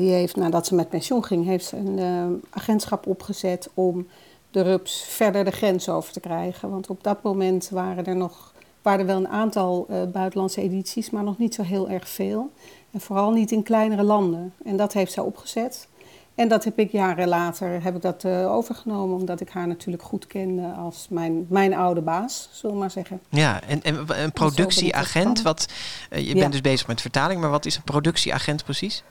die heeft nadat ze met pensioen ging, heeft ze een uh, agentschap opgezet om de Rups verder de grens over te krijgen. Want op dat moment waren er nog waren er wel een aantal uh, buitenlandse edities, maar nog niet zo heel erg veel. En vooral niet in kleinere landen. En dat heeft zij opgezet. En dat heb ik jaren later heb ik dat, uh, overgenomen, omdat ik haar natuurlijk goed kende als mijn, mijn oude baas, zullen we maar zeggen. Ja, en, en een productieagent, wat, uh, je ja. bent dus bezig met vertaling, maar wat is een productieagent precies?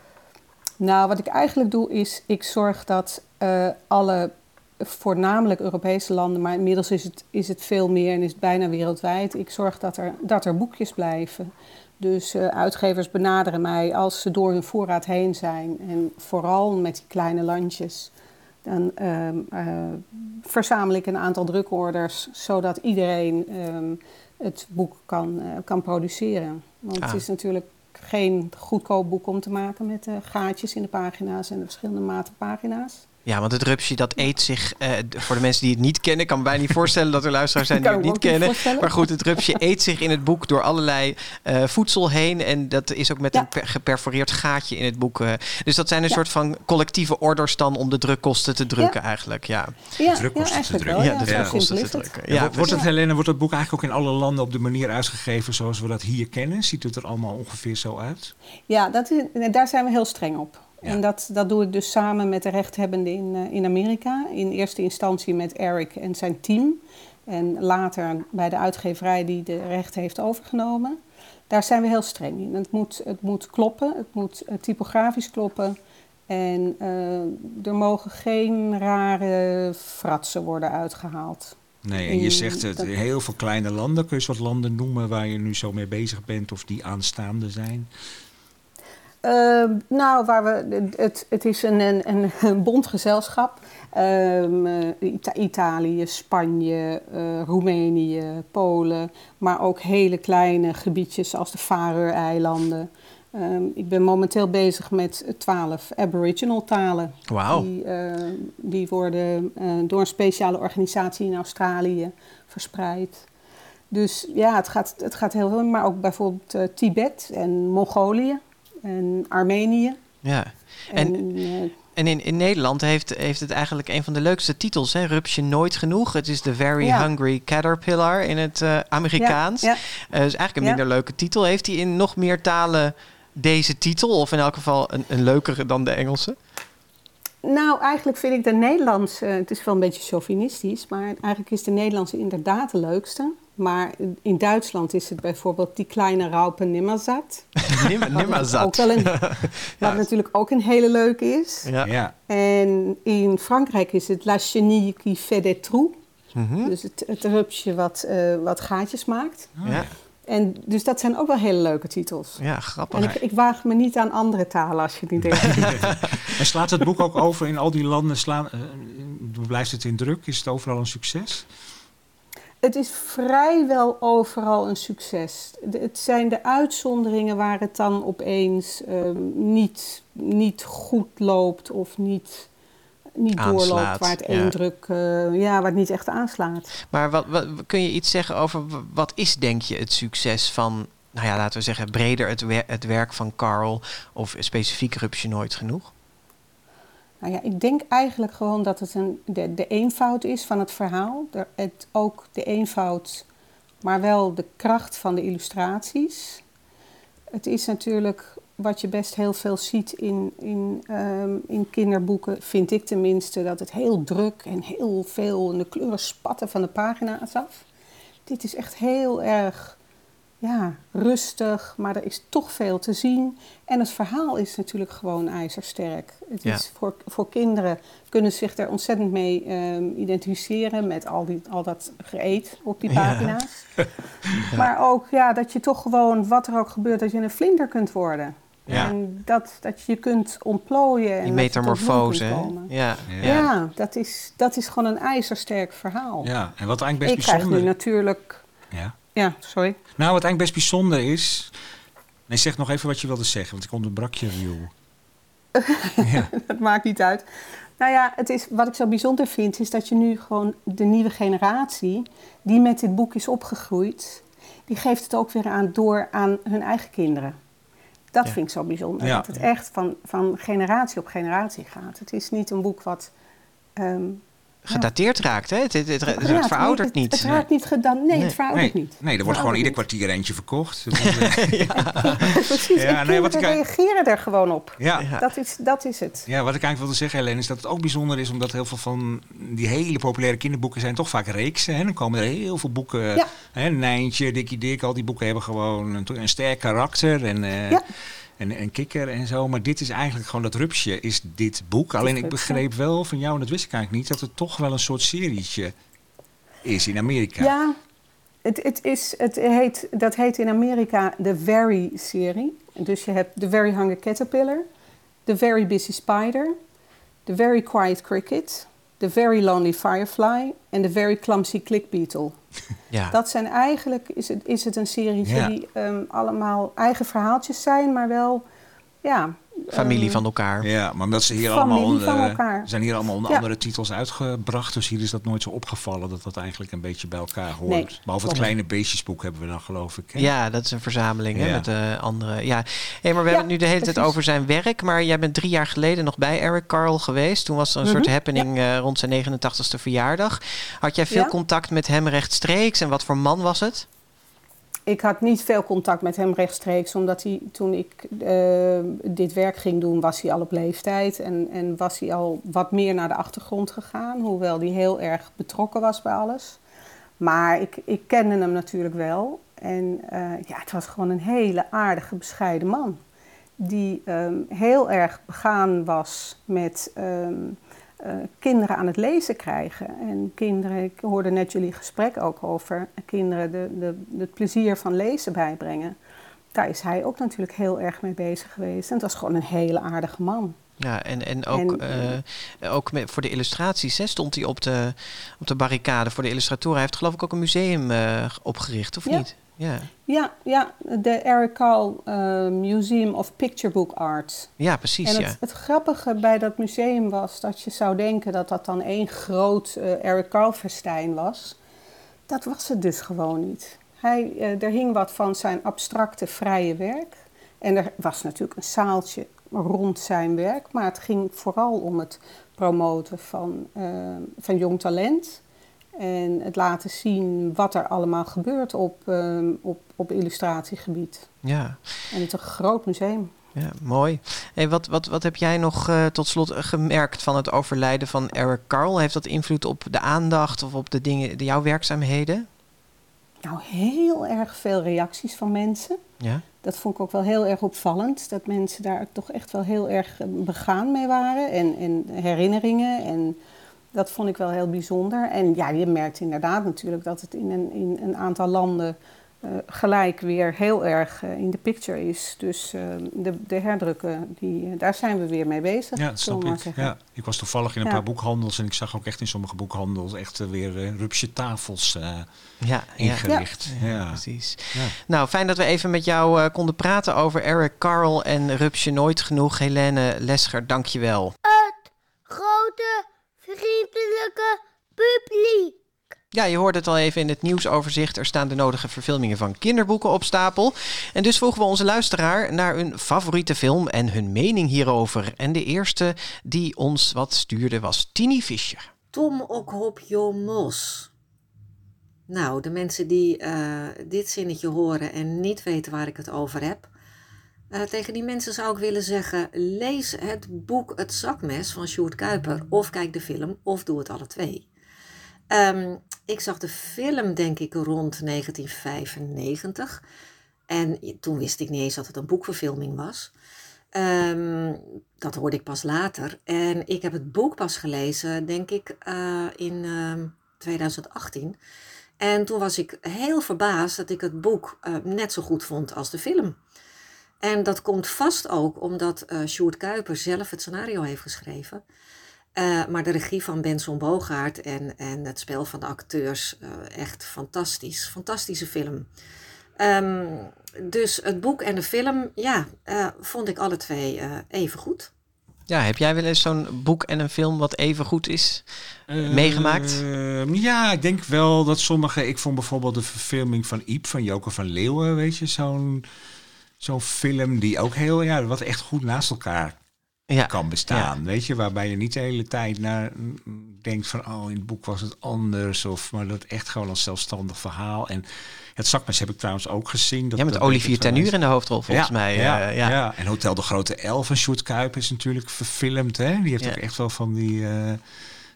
Nou, wat ik eigenlijk doe is, ik zorg dat uh, alle voornamelijk Europese landen, maar inmiddels is het, is het veel meer en is het bijna wereldwijd. Ik zorg dat er, dat er boekjes blijven. Dus uh, uitgevers benaderen mij als ze door hun voorraad heen zijn. En vooral met die kleine landjes. Dan uh, uh, verzamel ik een aantal drukorders, zodat iedereen het boek kan, eh, kan produceren. Want Ah. het is natuurlijk geen goedkoop boek om te maken met gaatjes in de pagina's en de verschillende maten pagina's. Ja, want het rupsje dat eet zich, uh, voor de mensen die het niet kennen, kan me bijna niet voorstellen dat er luisteraars zijn die het niet kennen. Maar goed, het rupsje *laughs* eet zich in het boek door allerlei uh, voedsel heen. En dat is ook met ja. een per geperforeerd gaatje in het boek. Uh, dus dat zijn een ja. soort van collectieve orders dan om de drukkosten te drukken ja. eigenlijk. Ja, ja, drukkosten te drukken. Wel, ja, de drukkosten te drukken. Ja, wordt het, Helene, wordt het boek eigenlijk ook in alle landen op de manier uitgegeven zoals we dat hier kennen? Ziet het er allemaal ongeveer zo uit? Ja, dat is, daar zijn we heel streng op. Ja. En dat, dat doe ik dus samen met de rechthebbenden in, uh, in Amerika. In eerste instantie met Eric en zijn team. En later bij de uitgeverij die de rechten heeft overgenomen. Daar zijn we heel streng in. Het moet, het moet kloppen, het moet uh, typografisch kloppen. En uh, er mogen geen rare fratsen worden uitgehaald. Nee, en je zegt het, heel veel kleine landen. Kun je wat landen noemen waar je nu zo mee bezig bent of die aanstaande zijn? Uh, nou, waar we, het, het is een, een, een bond gezelschap. Um, Ita Italië, Spanje, uh, Roemenië, Polen. Maar ook hele kleine gebiedjes als de Faroe-eilanden. Um, ik ben momenteel bezig met twaalf Aboriginal talen. Wow. Die, uh, die worden door een speciale organisatie in Australië verspreid. Dus ja, het gaat, het gaat heel veel. Maar ook bijvoorbeeld Tibet en Mongolië en Armenië. Ja. En, en in, in Nederland heeft, heeft het eigenlijk een van de leukste titels, hè? Rupsje Nooit Genoeg. Het is The Very Ja. Hungry Caterpillar in het eh, Amerikaans. Ja, Eh, is eigenlijk een Ja. minder leuke titel. Heeft hij in nog meer talen deze titel? Of in elk geval een, een leukere dan de Engelse? Nou, eigenlijk vind ik de Nederlandse, het is wel een beetje chauvinistisch, maar eigenlijk is de Nederlandse inderdaad de leukste. Maar in Duitsland is het bijvoorbeeld die kleine raupe nimmerzat. *laughs* Nimmer, nimmer Ook zat. wel een, *laughs* wat natuurlijk ook een hele leuke is. Ja. Ja. En in Frankrijk is het La Chenille qui fait des trous. Mhm. Dus het, het rupsje wat, eh, wat gaatjes maakt. Ja. En dus dat zijn ook wel hele leuke titels. ja, grappig. En ik, ik waag me niet aan andere talen als je het niet *laughs* denkt. En slaat het boek ook over in al die landen? Slaan, eh, blijft het in druk? Is het overal een succes? Het is vrijwel overal een succes. De- het zijn de uitzonderingen waar het dan opeens ehm, niet, niet goed loopt of niet, niet doorloopt. Waar het ja. één druk, eh, ja, waar het niet echt aanslaat. Maar wat, wat, kun je iets zeggen over wat is, denk je, het succes van, nou ja, laten we zeggen, breder het, wer- het werk van Carl of specifiek Rupsje Nooit Genoeg? Nou ja, ik denk eigenlijk gewoon dat het een, de, de eenvoud is van het verhaal. De, het, ook de eenvoud, maar wel de kracht van de illustraties. Het is natuurlijk wat je best heel veel ziet in, in, ehm, in kinderboeken, vind ik tenminste, dat het heel druk en heel veel en de kleuren spatten van de pagina's af. Dit is echt heel erg ja, rustig, maar er is toch veel te zien. En het verhaal is natuurlijk gewoon ijzersterk. Het Ja. is voor, voor kinderen kunnen zich er ontzettend mee ehm, identificeren met al, die, al dat geëet op die Ja. pagina's. *laughs* Maar ook ja, dat je toch gewoon, wat er ook gebeurt, dat je een vlinder kunt worden. Ja. En dat, dat je je kunt ontplooien. En Die dat metamorfose, hè? Ja. Ja, Ja. dat, is, dat is gewoon een ijzersterk verhaal. Ja, en wat eigenlijk best Ik krijg nu bijzonder... natuurlijk... Ja. Ja, sorry. Nou, wat eigenlijk best bijzonder is... Nee, zeg nog even wat je wilde zeggen, want ik onderbrak je reel. *laughs* ja. Het maakt niet uit. Nou ja, het is, wat ik zo bijzonder vind, is dat je nu gewoon de nieuwe generatie, die met dit boek is opgegroeid, die geeft het ook weer aan door aan hun eigen kinderen. Dat Ja. vind ik zo bijzonder. Ja. Dat het echt van, van generatie op generatie gaat. Het is niet een boek wat. ehm, Gedateerd raakt, hè? Het, het, het, het, ja, het veroudert niet. Het, raakt niet gedaan. Nee, Nee. het veroudert Nee, niet. nee, er wordt gewoon ieder kwartier eentje verkocht. *laughs* Eh, *laughs* Precies. Ja, en nee, wat kinderen ik- reageren er gewoon op. ja. Ja. Dat, is, dat is het. Ja, wat ik eigenlijk wilde zeggen, Helene, is dat het ook bijzonder is omdat heel veel van die hele populaire kinderboeken zijn toch vaak reeksen. Hè? Dan komen er heel veel boeken. Ja. Hè? Nijntje, Dikkie Dik, al die boeken hebben gewoon een, een sterk karakter en, eh, Ja. En, en kikker en zo. Maar dit is eigenlijk gewoon dat rupsje, is dit boek. Alleen ik begreep wel van jou, en dat wist ik eigenlijk niet, dat het toch wel een soort serietje is in Amerika. Ja, het, het is, het heet, dat heet in Amerika de Very-serie. Dus je hebt The Very Hungry Caterpillar, The Very Busy Spider, The Very Quiet Cricket, The Very Lonely Firefly en The Very Clumsy Click Beetle. Ja. *laughs* Dat zijn eigenlijk, is het, is het een serie Ja. die ehm, allemaal eigen verhaaltjes zijn, maar wel, ja... Familie ehm, van elkaar. Ja, maar omdat ze hier Familie allemaal onder, van elkaar. zijn hier allemaal onder Ja. andere titels uitgebracht. Dus hier is dat nooit zo opgevallen dat dat eigenlijk een beetje bij elkaar hoort. Nee, Behalve het kleine beestjesboek hebben we dan geloof ik. Hè? Ja, dat is een verzameling hè, met de andere. Ja, hey, maar we Ja, hebben het nu de hele tijd over zijn werk. Maar jij bent drie jaar geleden nog bij Eric Carl geweest. Toen was er een soort Mhm, happening eh, rond zijn 89ste verjaardag. Had jij veel Ja. contact met hem rechtstreeks? En wat voor man was het? Ik had niet veel contact met hem rechtstreeks, omdat hij toen ik eh, dit werk ging doen, was hij al op leeftijd en, en was hij al wat meer naar de achtergrond gegaan, hoewel hij heel erg betrokken was bij alles. Maar ik, ik kende hem natuurlijk wel en eh, ja, het was gewoon een hele aardige, bescheiden man. Die ehm, heel erg begaan was met ehm, eh, kinderen aan het lezen krijgen. En kinderen, ik hoorde net jullie gesprek ook over kinderen de, de, het plezier van lezen bijbrengen. Daar is hij ook natuurlijk heel erg mee bezig geweest. En het was gewoon een hele aardige man. Ja, en, en ook, En, eh, ook met, voor de illustraties hè, stond hij op de, op de barricade voor de illustratoren. Hij heeft geloof ik ook een museum eh, opgericht, of Ja. niet? Ja. Ja, ja de Eric Carle eh, Museum of Picture Book Art. ja, precies. En ja. het, grappige bij dat museum was dat je zou denken dat dat dan één groot eh, Eric Carle festijn was. Dat was het dus gewoon niet. Hij, eh, er hing wat van zijn abstracte vrije werk. En er was natuurlijk een zaaltje rond zijn werk. Maar het ging vooral om het promoten van, van jong talent. En het laten zien wat er allemaal gebeurt op, uh, op, op illustratiegebied. Ja. En het is een groot museum. Ja, mooi. Hey, wat, wat, wat heb jij nog uh, tot slot gemerkt van het overlijden van Eric Carl? Heeft dat invloed op de aandacht of op de dingen, de, jouw werkzaamheden? Nou, heel erg veel reacties van mensen. Ja. Dat vond ik ook wel heel erg opvallend. Dat mensen daar toch echt wel heel erg begaan mee waren. En, en herinneringen. En dat vond ik wel heel bijzonder. En ja, je merkt inderdaad natuurlijk dat het in een, in een aantal landen uh, gelijk weer heel erg uh, in de picture is. Dus uh, de, de, herdrukken, die, daar zijn we weer mee bezig. Ja, dat snap ik. Ja. Ik was toevallig in een ja. paar boekhandels en ik zag ook echt in sommige boekhandels echt weer rupsje tafels ja, ingericht. Ja, precies. Nou, fijn dat we even met jou konden praten over Eric Carl en Rupsje Nooit Genoeg. Helene Lescher, dank je wel. Het grote vriendelijke publiek. Ja, je hoorde het al even in het nieuwsoverzicht. Er staan de nodige verfilmingen van kinderboeken op stapel. En dus vroegen we onze luisteraar naar hun favoriete film en hun mening hierover. En de eerste die ons wat stuurde was Tini Fischer. Tom ook op je mos. Nou, de mensen die uh, dit zinnetje horen en niet weten waar ik het over heb. Uh, tegen die mensen zou ik willen zeggen: lees het boek Het Zakmes van Sjoerd Kuiper. Of kijk de film, of doe het alle twee. Um, ik zag de film, denk ik, rond 1995. En toen wist ik niet eens dat het een boekverfilming was. Um, dat hoorde ik pas later. En ik heb het boek pas gelezen, denk ik, uh, in uh, 2018. En toen was ik heel verbaasd dat ik het boek uh, net zo goed vond als de film. En dat komt vast ook omdat uh, Sjoerd Kuiper zelf het scenario heeft geschreven. Uh, maar de regie van Benson Bogaert en, en het spel van de acteurs, uh, echt fantastisch. Fantastische film. Um, dus het boek en de film, ja, uh, vond ik alle twee even goed. Ja, heb jij wel eens zo'n boek en een film wat even goed is meegemaakt? Ja, ik denk wel dat sommige... Ik vond bijvoorbeeld de verfilming van Iep van Joke van Leeuwen, weet je, zo'n zo'n film die ook heel, ja, wat echt goed naast elkaar ja. kan bestaan. Ja. Weet je, waarbij je niet de hele tijd naar denkt van oh, in het boek was het anders. Of maar dat echt gewoon als zelfstandig verhaal. En het zakmes heb ik trouwens ook gezien. Dat, ja, met dat Olivier ten Uur in de hoofdrol volgens ja, mij. Ja, uh, ja. ja, en Hotel de Grote L van Sjoerd Kuip is natuurlijk verfilmd. Hè? Die heeft ook echt wel van die... Uh,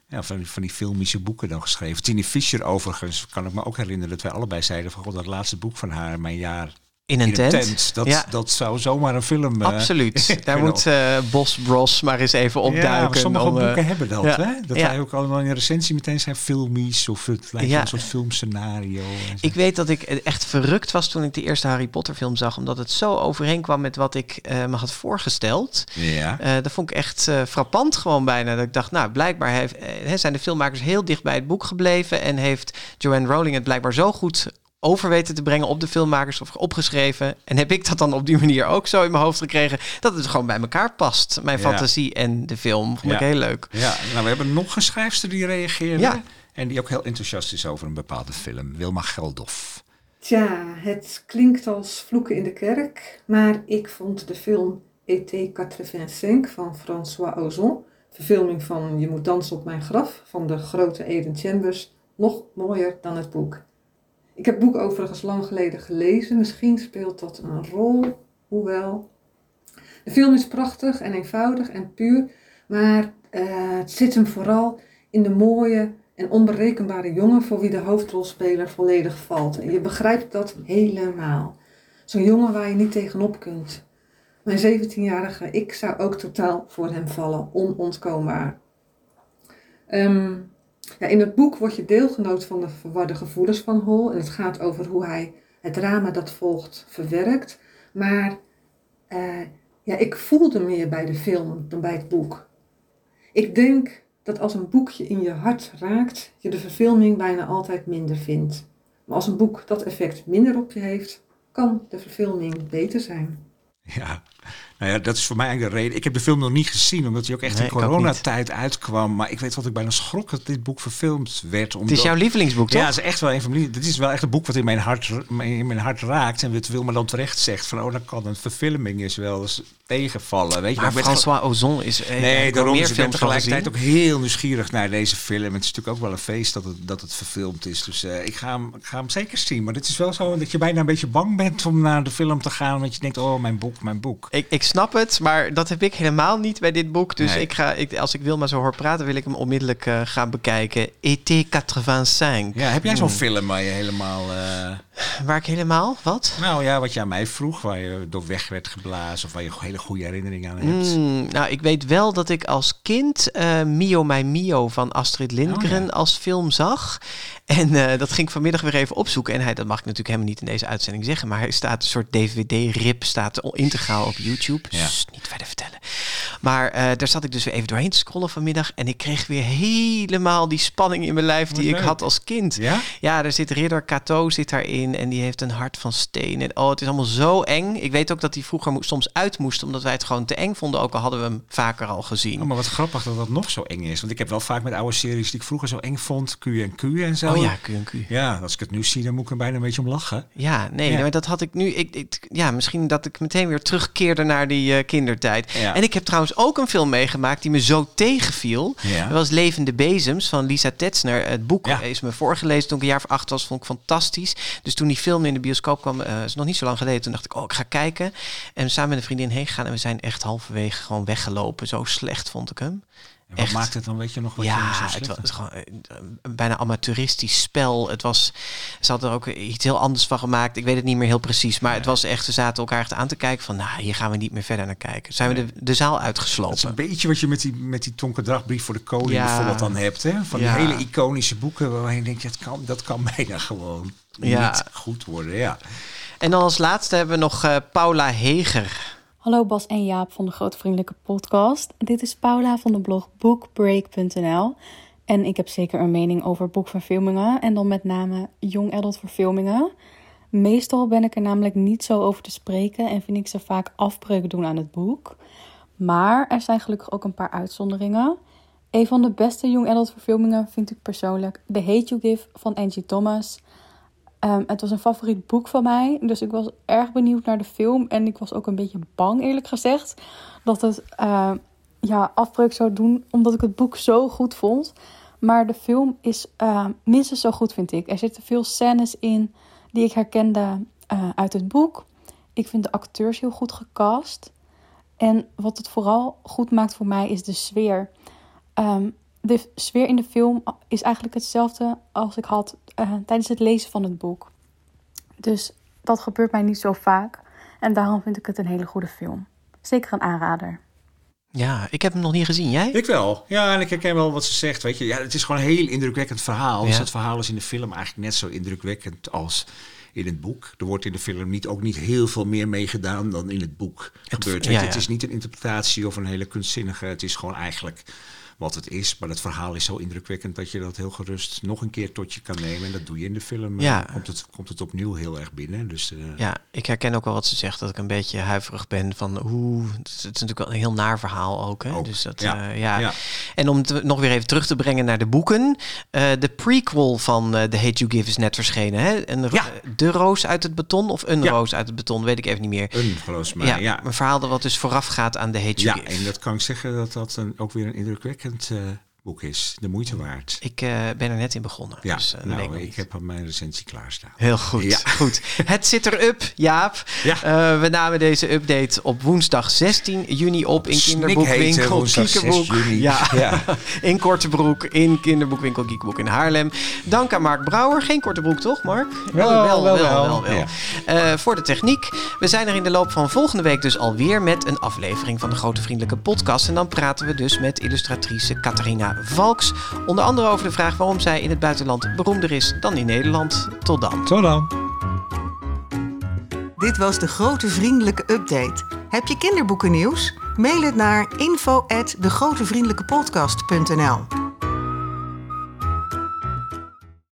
ja, van, van die filmische boeken dan geschreven. Tini Fischer overigens, kan ik me ook herinneren dat wij allebei zeiden van god, dat laatste boek van haar, mijn jaar in een, in tent. een tent. Dat, ja. dat zou zomaar een film uh, Absoluut. *laughs* Daar moet uh, Bos Bros maar eens even opduiken. Ja, sommige om, boeken uh, hebben dat. Ja. Hè? Dat wij ook allemaal in een recensie meteen zijn filmies of het lijkt een soort filmscenario. Ik weet dat ik echt verrukt was toen ik de eerste Harry Potter film zag. Omdat het zo overeenkwam met wat ik me had voorgesteld. Ja. Dat vond ik echt frappant gewoon bijna. Dat ik dacht, nou blijkbaar heeft, zijn de filmmakers heel dicht bij het boek gebleven. En heeft Joanne Rowling het blijkbaar zo goed over weten te brengen op de filmmakers of opgeschreven. En heb ik dat dan op die manier ook zo in mijn hoofd gekregen dat het gewoon bij elkaar past. Mijn ja. fantasie en de film vond ja. ik heel leuk. Ja, nou we hebben nog een schrijfster die reageerde. Ja. En die ook heel enthousiast is over een bepaalde film. Wilma Geldof. Tja, het klinkt als vloeken in de kerk. Maar ik vond de film E.T. 85 van François Ozon, verfilming van Je moet dansen op mijn graf van de grote Eden Chambers, nog mooier dan het boek. Ik heb het boek overigens lang geleden gelezen. Misschien speelt dat een rol, hoewel. De film is prachtig en eenvoudig en puur, maar uh, het zit hem vooral in de mooie en onberekenbare jongen voor wie de hoofdrolspeler volledig valt. En je begrijpt dat helemaal. Zo'n jongen waar je niet tegenop kunt. Mijn 17-jarige ik zou ook totaal voor hem vallen, onontkoombaar. Um, ja, in het boek word je deelgenoot van de verwarde gevoelens van Hol. En het gaat over hoe hij het drama dat volgt verwerkt. Maar uh, ja, ik voelde meer bij de film dan bij het boek. Ik denk dat als een boekje in je hart raakt, je de verfilming bijna altijd minder vindt. Maar als een boek dat effect minder op je heeft, kan de verfilming beter zijn. Ja, Nou ja, dat is voor mij eigenlijk de reden. Ik heb de film nog niet gezien, omdat hij ook echt Nee, in coronatijd uitkwam. Maar ik weet wat ik bijna schrok dat dit boek verfilmd werd. Het is jouw lievelingsboek, toch? Ja, het is echt wel een van mijn Dit is wel echt een boek wat in mijn hart, in mijn hart raakt. En het wil me dan terecht zegt van, oh, dan kan een verfilming is wel eens tegenvallen. Weet je, Maar ben François Ozon is... eh, Nee, daarom is ik tegelijkertijd ook heel nieuwsgierig naar deze film. Het is natuurlijk ook wel een feest dat het, dat het verfilmd is. Dus eh, ik, ga hem, ik ga hem zeker zien. Maar het is wel zo dat je bijna een beetje bang bent om naar de film te gaan. Want je denkt, oh, mijn boek, mijn boek. Ik, ik snap het, maar dat heb ik helemaal niet bij dit boek. Dus Nee. ik ga, ik, als ik Wilma zo hoor praten, wil ik hem onmiddellijk eh, gaan bekijken. ET 85. Ja, heb jij zo'n Hmm. film waar je helemaal... eh, Waar ik helemaal, wat? Nou ja, wat je aan mij vroeg, waar je door weg werd geblazen... of waar je hele goede herinneringen aan hebt. Mm, nou, ik weet wel dat ik als kind eh, Mio My Mio van Astrid Lindgren Oh, als film zag. *laughs* En dat ging ik vanmiddag weer even opzoeken. En hij, dat mag ik natuurlijk helemaal niet in deze uitzending zeggen. Maar hij staat een soort DVD-rip, staat integraal op YouTube. Ja. Sst, niet verder vertellen. Maar eh, daar zat ik dus weer even doorheen te scrollen vanmiddag. En ik kreeg weer helemaal die spanning in mijn lijf die ik had als kind. Ja? Ja, er zit Ridder Kato zit daarin en die heeft een hart van steen. En oh, het is allemaal zo eng. Ik weet ook dat hij vroeger soms uit moest, omdat wij het gewoon te eng vonden. Ook al hadden we hem vaker al gezien. Oh, maar wat grappig dat dat nog zo eng is. Want ik heb wel vaak met oude series die ik vroeger zo eng vond. Q en Q en zo. Oh ja, Q&Q. Ja, als ik het nu zie, dan moet ik er bijna een beetje om lachen. Ja, nee, Ja. maar dat had ik nu. Ik, ik- ja, misschien dat ik meteen weer terugkeerde naar die eh, kindertijd. Ja. En ik heb trouwens ook een film meegemaakt die me zo tegenviel. Ja. Dat was Levende Bezems van Lisa Tetzner. Het boek Ja. is me voorgelezen toen ik een jaar of acht was. Vond ik fantastisch. Dus toen die film in de bioscoop kwam, eh is nog niet zo lang geleden. Toen dacht ik, oh, ik ga kijken. En samen met een vriendin heen gegaan. En we zijn echt halverwege gewoon weggelopen. Zo slecht vond ik hem. En wat Echt. maakt het dan, weet je nog wat Ja, het was gewoon eh, een bijna amateuristisch spel. Het was, ze hadden er ook iets heel anders van gemaakt. Ik weet het niet meer heel precies. Maar het was echt, ze zaten elkaar echt aan te kijken van... nou, hier gaan we niet meer verder naar kijken. Zijn we de, de zaal Dat is uitgeslopen. een beetje wat je met die, met die tonkendrachtbrief voor de koning Ja. bijvoorbeeld dan hebt. Hè? Van Ja. die hele iconische boeken waar je denkt, dat kan, dat kan *laughs* bijna gewoon Ja. niet goed worden. Ja. En dan als laatste hebben we nog eh, Paula Heger. Hallo Bas en Jaap van de Grote Vriendelijke Podcast. Dit is Paula van de blog bookbreak.nl. En ik heb zeker een mening over boekverfilmingen en dan met name young adult verfilmingen. Meestal ben ik er namelijk niet zo over te spreken en vind ik ze vaak afbreuk doen aan het boek. Maar er zijn gelukkig ook een paar uitzonderingen. Een van de beste young adult verfilmingen vind ik persoonlijk The Hate You Give van Angie Thomas. Ehm, het was een favoriet boek van mij, dus ik was erg benieuwd naar de film. En ik was ook een beetje bang, eerlijk gezegd, dat het eh, ja, afbreuk zou doen, omdat ik het boek zo goed vond. Maar de film is eh, minstens zo goed, vind ik. Er zitten veel scènes in die ik herkende eh, uit het boek. Ik vind de acteurs heel goed gecast. En wat het vooral goed maakt voor mij is de sfeer. Ehm, de sfeer in de film is eigenlijk hetzelfde als ik had eh, tijdens het lezen van het boek. Dus dat gebeurt mij niet zo vaak. En daarom vind ik het een hele goede film. Zeker een aanrader. Ja, ik heb hem nog niet gezien. Jij? Ik wel. Ja, en ik herken wel wat ze zegt. Weet je, ja, het is gewoon een heel indrukwekkend verhaal. Dus Ja. het verhaal is in de film eigenlijk net zo indrukwekkend als in het boek. Er wordt in de film niet, ook niet heel veel meer meegedaan dan in het boek gebeurt. Ja, je, Het is niet een interpretatie of een hele kunstzinnige. Het is gewoon eigenlijk wat het is. Maar het verhaal is zo indrukwekkend dat je dat heel gerust nog een keer tot je kan nemen. En dat doe je in de film. eh, Ja. Komt, het, komt het opnieuw heel erg binnen. Dus, eh, Ja, ik herken ook wel wat ze zegt, dat ik een beetje huiverig ben van hoe. Het is, natuurlijk wel een heel naar verhaal ook. Hè? Dus dat, ja, ja. ja. ja. En om het nog weer even terug te brengen naar de boeken. eh, de prequel van eh The Hate You Give is net verschenen. Hè? Een, De roos uit het beton of een roos uit het beton, weet ik even niet meer. Een, volgens mij, ja, ja. Een verhaal dat wat dus vooraf gaat aan The Hate You Ja, Give. en dat kan ik zeggen dat dat een, ook weer een indrukwekkend eh, boek is. De moeite waard. Ik eh, ben er net in begonnen. Ja, dus, eh, nou, ik heb al mijn recensie klaarstaan. Heel goed. Ja. goed. Het zit erop, Jaap. Eh, we namen deze update op woensdag 16 juni op in kinderboekwinkel woensdag 6 Kiekeboek. juni. *laughs* Ja. Ja. in Kortebroek in kinderboekwinkel Kiekeboek in Haarlem. Dank aan Mark Brouwer. Geen Kortebroek toch, Mark? Wel, wel, wel. Ja. Eh, voor de techniek. We zijn er in de loop van volgende week dus alweer met een aflevering van de Grote Vriendelijke Podcast. En dan praten we dus met illustratrice Catharina Valks. Onder andere over de vraag waarom zij in het buitenland beroemder is dan in Nederland. Tot dan. Tot dan. Dit was de grote vriendelijke update. Heb je kinderboekennieuws? Mail het naar info@degrotevriendelijkepodcast.nl.